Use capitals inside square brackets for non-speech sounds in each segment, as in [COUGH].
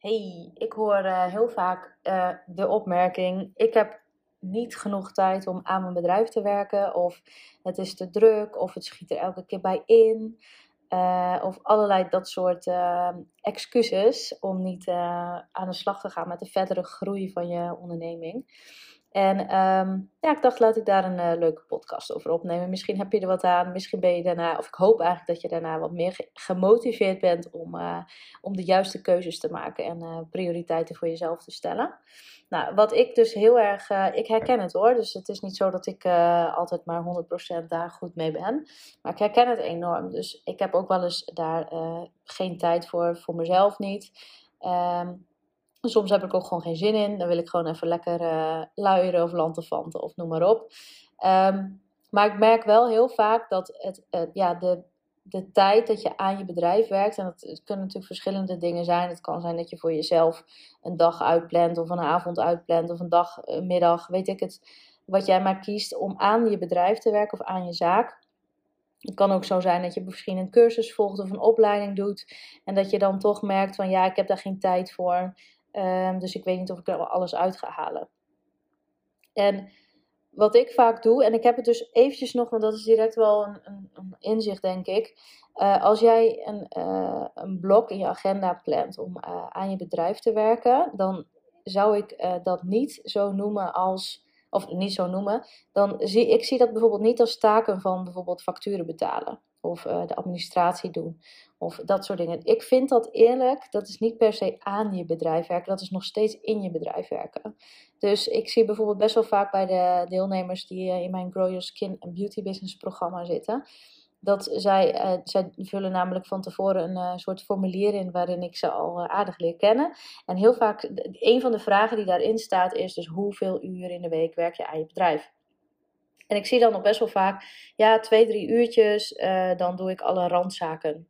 Hey, ik hoor eh, heel vaak eh, de opmerking: ik heb niet genoeg tijd om aan mijn bedrijf te werken, of het is te druk, of het schiet er elke keer bij in, uh, of allerlei dat soort excuses om niet aan de slag te gaan met de verdere groei van je onderneming. En um, ja, ik dacht, laat ik daar een uh, leuke podcast over opnemen. Misschien heb je er wat aan. Misschien ben je daarna, of ik hoop eigenlijk dat je daarna wat meer gemotiveerd bent om, uh, om de juiste keuzes te maken en uh, prioriteiten voor jezelf te stellen. Nou, wat ik dus heel erg, ik herken het hoor. Dus het is niet zo dat ik altijd maar 100% daar goed mee ben. Maar ik herken het enorm. Dus ik heb ook wel eens daar geen tijd voor, voor mezelf niet. Um, Soms heb ik ook gewoon geen zin in. Dan wil ik gewoon even lekker uh, luieren of lantefanten of noem maar op. Ehm, maar ik merk wel heel vaak dat het, uh, ja, de, de tijd dat je aan je bedrijf werkt, en het, het, kunnen natuurlijk verschillende dingen zijn. Het kan zijn dat je voor jezelf een dag uitplant, of een avond uitplant, of een dag, een middag, weet ik het. Wat jij maar kiest om aan je bedrijf te werken of aan je zaak. Het kan ook zo zijn dat je misschien een cursus volgt of een opleiding doet. En dat je dan toch merkt van ja, ik heb daar geen tijd voor. Um, dus ik weet niet of ik er alles uit ga halen. En wat ik vaak doe, en ik heb het dus eventjes nog, want dat is direct wel een, een, een inzicht, denk ik. Uh, als jij een, uh, een blok in je agenda plant om uh, aan je bedrijf te werken, dan zou ik dat niet zo noemen als, of niet zo noemen, dan zie ik zie dat bijvoorbeeld niet als taken van bijvoorbeeld facturen betalen of de administratie doen of dat soort dingen. Ik vind dat eerlijk, dat is niet per se aan je bedrijf werken, dat is nog steeds in je bedrijf werken. Dus ik zie bijvoorbeeld best wel vaak bij de deelnemers die eh, in mijn Grow Your Skin and Beauty Business programma zitten. Dat zij, uh, zij vullen namelijk van tevoren een uh, soort formulier in waarin ik ze al aardig leer kennen. En heel vaak, een van de vragen die daarin staat is dus hoeveel uur in de week werk je aan je bedrijf? En ik zie dan nog best wel vaak, ja, twee, drie uurtjes, dan doe ik alle randzaken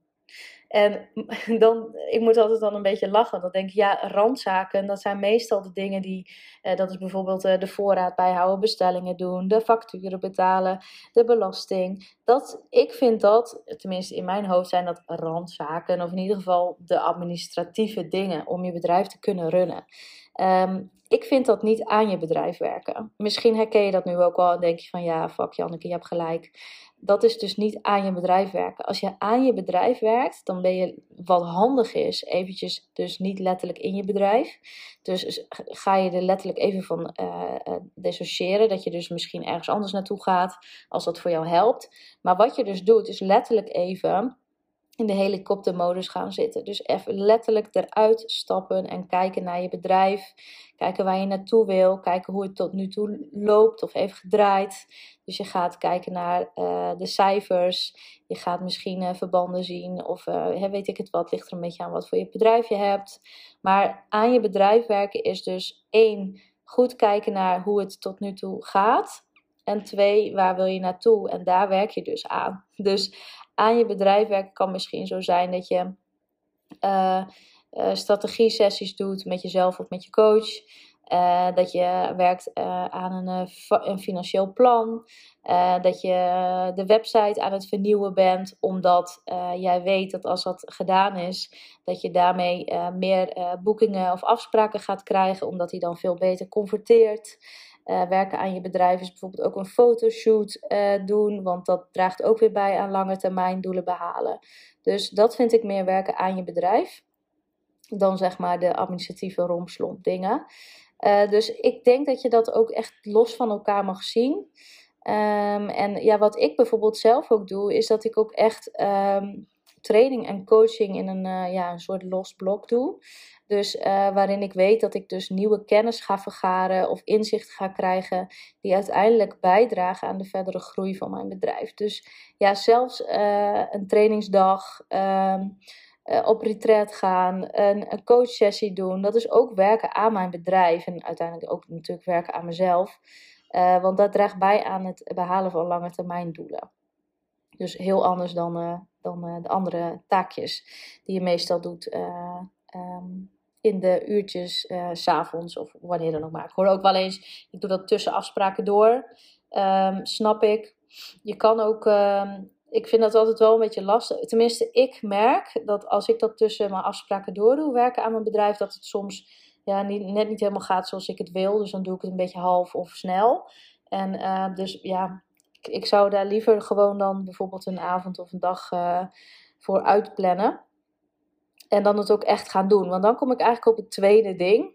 en [LAUGHS] dan, ik moet altijd dan een beetje lachen. Dan denk ik, ja, randzaken, dat zijn meestal de dingen die, eh, dat is bijvoorbeeld eh, de voorraad bijhouden, bestellingen doen, de facturen betalen, de belasting. Dat, ik vind dat, tenminste in mijn hoofd zijn dat randzaken, of in ieder geval de administratieve dingen om je bedrijf te kunnen runnen. Ehm, ik vind dat niet aan je bedrijf werken. Misschien herken je dat nu ook wel en denk je van ja, fuck Janneke, je hebt gelijk dat is dus niet aan je bedrijf werken. Als je aan je bedrijf werkt, dan ben je wat handig is, eventjes dus niet letterlijk in je bedrijf. Dus ga je er letterlijk even van uh, dissociëren, dat je dus misschien ergens anders naartoe gaat, als dat voor jou helpt. Maar wat je dus doet, is letterlijk even in de helikoptermodus gaan zitten. Dus even letterlijk eruit stappen en kijken naar je bedrijf. Kijken waar je naartoe wil. Kijken hoe het tot nu toe loopt of heeft gedraaid. Dus je gaat kijken naar uh, de cijfers. Je gaat misschien uh, verbanden zien. Of uh, weet ik het wat. Ligt er een beetje aan wat voor je bedrijf je hebt. Maar aan je bedrijf werken is dus één. Goed kijken naar hoe het tot nu toe gaat. En twee, waar wil je naartoe? En daar werk je dus aan. Dus aan je bedrijf werken kan misschien zo zijn dat je uh, uh, strategie-sessies doet met jezelf of met je coach. Uh, dat je werkt aan een, een, financieel plan. dat je de website aan het vernieuwen bent, omdat jij weet dat als dat gedaan is, dat je daarmee meer boekingen of afspraken gaat krijgen, omdat die dan veel beter converteert. Uh, werken aan je bedrijf is bijvoorbeeld ook een fotoshoot uh, doen, want dat draagt ook weer bij aan lange termijn doelen behalen. Dus dat vind ik meer werken aan je bedrijf dan zeg maar de administratieve rompslomp dingen. Uh, dus ik denk dat je dat ook echt los van elkaar mag zien. Um, en ja, wat ik bijvoorbeeld zelf ook doe, is dat ik ook echt um, training en coaching in een, ja, een soort los blok doe. Dus uh, waarin ik weet dat ik dus nieuwe kennis ga vergaren of inzicht ga krijgen die uiteindelijk bijdragen aan de verdere groei van mijn bedrijf. Dus ja, zelfs uh, een trainingsdag, uh, op retreat gaan, een, een coachsessie doen, dat is ook werken aan mijn bedrijf en uiteindelijk ook natuurlijk werken aan mezelf. want dat draagt bij aan het behalen van lange termijn doelen. Dus heel anders dan, dan de andere taakjes die je meestal doet. Um, in de uurtjes s s'avonds of wanneer dan ook maar. Ik hoor ook wel eens, ik doe dat tussen afspraken door. Um, snap ik. Je kan ook um, ik vind dat altijd wel een beetje lastig. Tenminste, ik merk dat als ik dat tussen mijn afspraken door doe, werken aan mijn bedrijf, dat het soms ja, niet, net niet helemaal gaat zoals ik het wil. Dus dan doe ik het een beetje half of snel. En dus ja, ik, ik, zou daar liever gewoon dan bijvoorbeeld een avond of een dag uh, voor uitplannen. En dan het ook echt gaan doen. Want dan kom ik eigenlijk op het tweede ding.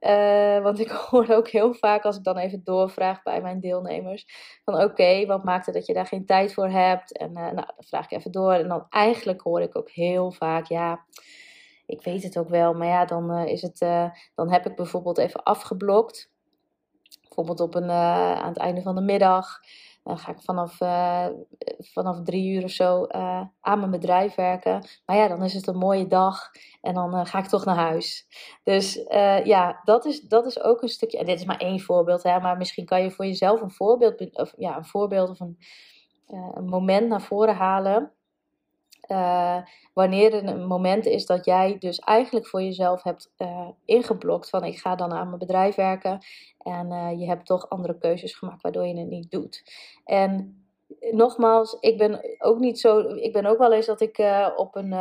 Uh, want ik [LAUGHS] hoor ook heel vaak als ik dan even doorvraag bij mijn deelnemers: van oké, wat maakt het dat je daar geen tijd voor hebt? En uh, nou, dan vraag ik even door. En dan eigenlijk hoor ik ook heel vaak: ja, ik weet het ook wel, maar ja, dan, is het, dan heb ik bijvoorbeeld even afgeblokt. Bijvoorbeeld op een, aan het einde van de middag. Dan ga ik vanaf, uh, vanaf drie uur of zo uh, aan mijn bedrijf werken. Maar ja, dan is het een mooie dag en dan ga ik toch naar huis. Dus ja, dat is, dat is ook een stukje. En dit is maar één voorbeeld, hè, maar misschien kan je voor jezelf een voorbeeld, of, ja, een voorbeeld of een, een moment naar voren halen. Uh, wanneer er een moment is dat jij dus eigenlijk voor jezelf hebt uh, ingeblokt van ik ga dan aan mijn bedrijf werken en uh, je hebt toch andere keuzes gemaakt waardoor je het niet doet. En nogmaals, ik ben ook niet zo, ik ben ook wel eens dat ik op een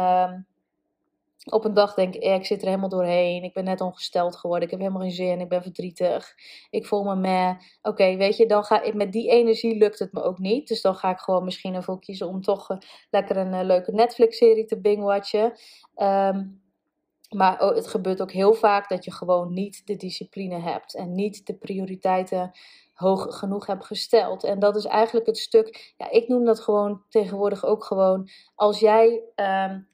op een dag denk ik, ik zit er helemaal doorheen. Ik ben net ongesteld geworden. Ik heb helemaal geen zin. Ik ben verdrietig. Ik voel me meh. Oké, weet je, dan ga ik met die energie lukt het me ook niet. Dus dan ga ik gewoon misschien ervoor kiezen om toch uh, lekker een uh, leuke Netflix-serie te bingwatchen. Um, maar oh, het gebeurt ook heel vaak dat je gewoon niet de discipline hebt. En niet de prioriteiten hoog genoeg hebt gesteld. En dat is eigenlijk het stuk. Ja, ik noem dat gewoon tegenwoordig ook gewoon. Als jij. Um,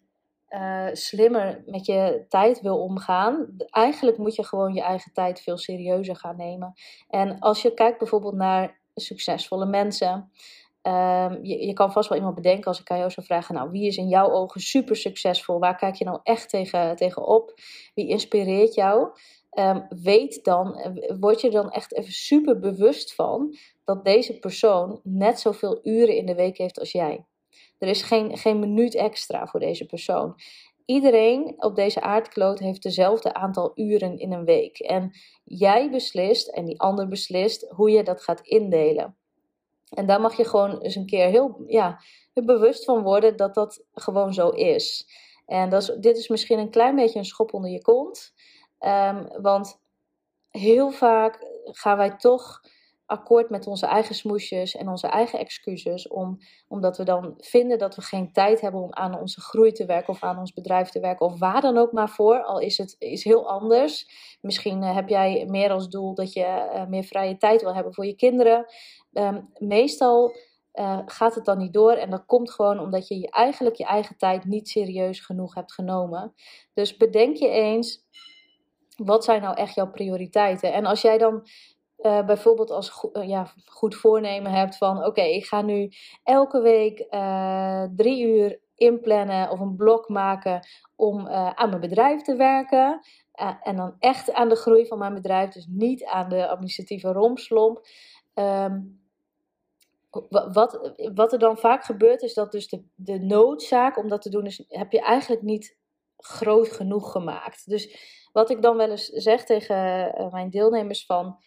uh, slimmer met je tijd wil omgaan, eigenlijk moet je gewoon je eigen tijd veel serieuzer gaan nemen. En als je kijkt bijvoorbeeld naar succesvolle mensen. Um, je, je, kan vast wel iemand bedenken als ik aan jou zou vragen: Nou, wie is in jouw ogen super succesvol? Waar kijk je nou echt tegen, tegen op? Wie inspireert jou? Um, weet dan, word je dan echt even super bewust van dat deze persoon net zoveel uren in de week heeft als jij. Er is geen, geen minuut extra voor deze persoon. Iedereen op deze aardkloot heeft dezelfde aantal uren in een week. En jij beslist en die ander beslist hoe je dat gaat indelen. En daar mag je gewoon eens een keer heel ja, bewust van worden dat dat gewoon zo is. En dat is, dit is misschien een klein beetje een schop onder je kont. Um, want heel vaak gaan wij toch akkoord met onze eigen smoesjes en onze eigen excuses. Om, omdat we dan vinden dat we geen tijd hebben om aan onze groei te werken of aan ons bedrijf te werken. Of waar dan ook maar voor. Al is het is heel anders. Misschien uh, heb jij meer als doel dat je uh, meer vrije tijd wil hebben voor je kinderen. Um, meestal uh, gaat het dan niet door. En dat komt gewoon omdat je, je eigenlijk je eigen tijd niet serieus genoeg hebt genomen. Dus bedenk je eens. Wat zijn nou echt jouw prioriteiten? En als jij dan uh, bijvoorbeeld als go uh, ja, goed voornemen hebt van oké, ik ga nu elke week uh, drie uur inplannen of een blok maken om aan mijn bedrijf te werken. en dan echt aan de groei van mijn bedrijf, dus niet aan de administratieve romslomp. Um, wat, wat er dan vaak gebeurt, is dat dus de, de noodzaak om dat te doen, is, heb je eigenlijk niet groot genoeg gemaakt. Dus wat ik dan wel eens zeg tegen mijn deelnemers van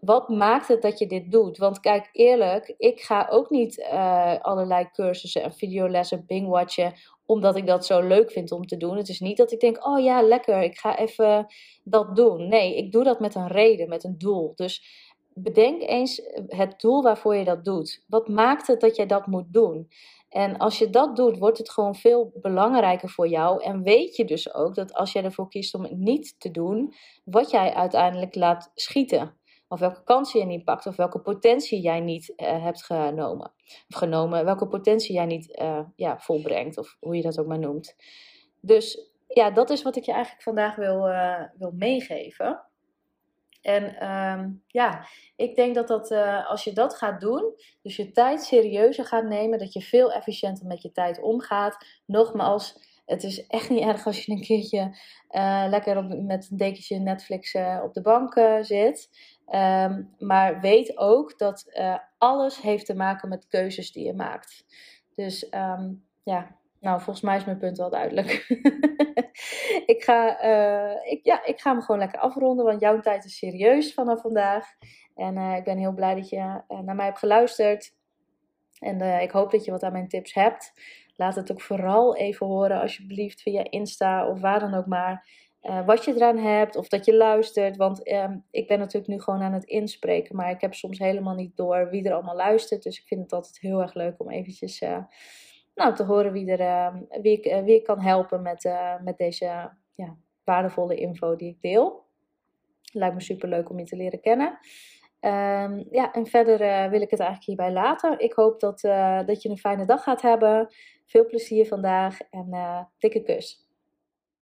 wat maakt het dat je dit doet? Want kijk, eerlijk, ik ga ook niet uh, allerlei cursussen en videolessen bingwatchen omdat ik dat zo leuk vind om te doen. Het is niet dat ik denk, oh ja, lekker, ik ga even dat doen. Nee, ik doe dat met een reden, met een doel. Dus bedenk eens het doel waarvoor je dat doet. Wat maakt het dat jij dat moet doen? En als je dat doet, wordt het gewoon veel belangrijker voor jou. En weet je dus ook dat als jij ervoor kiest om het niet te doen, wat jij uiteindelijk laat schieten. Of welke kansen je niet pakt, of welke potentie jij niet uh, hebt genomen. Of genomen, welke potentie jij niet uh, ja, volbrengt, of hoe je dat ook maar noemt. Dus ja, dat is wat ik je eigenlijk vandaag wil, uh, wil meegeven. En um, ja, ik denk dat, dat als je dat gaat doen, dus je tijd serieuzer gaat nemen, dat je veel efficiënter met je tijd omgaat. Nogmaals, het is echt niet erg als je een keertje uh, lekker op, met een dekentje Netflix uh, op de bank uh, zit. Um, maar weet ook dat alles heeft te maken met keuzes die je maakt. Dus um, ja, nou, volgens mij is mijn punt wel duidelijk. [LAUGHS] ik, ga, ik, ja, ik ga me gewoon lekker afronden, want jouw tijd is serieus vanaf vandaag. En ik ben heel blij dat je naar mij hebt geluisterd. En ik hoop dat je wat aan mijn tips hebt. Laat het ook vooral even horen, alsjeblieft, via Insta of waar dan ook maar. Uh, wat je eraan hebt of dat je luistert. Want uh, ik ben natuurlijk nu gewoon aan het inspreken, maar ik heb soms helemaal niet door wie er allemaal luistert. Dus ik vind het altijd heel erg leuk om eventjes uh, nou, te horen wie, er, ehm, wie, ik, wie ik kan helpen met, met deze ja, waardevolle info die ik deel. Lijkt me super leuk om je te leren kennen. Um, ja, en verder wil ik het eigenlijk hierbij laten. Ik hoop dat, dat je een fijne dag gaat hebben. Veel plezier vandaag en uh, dikke kus.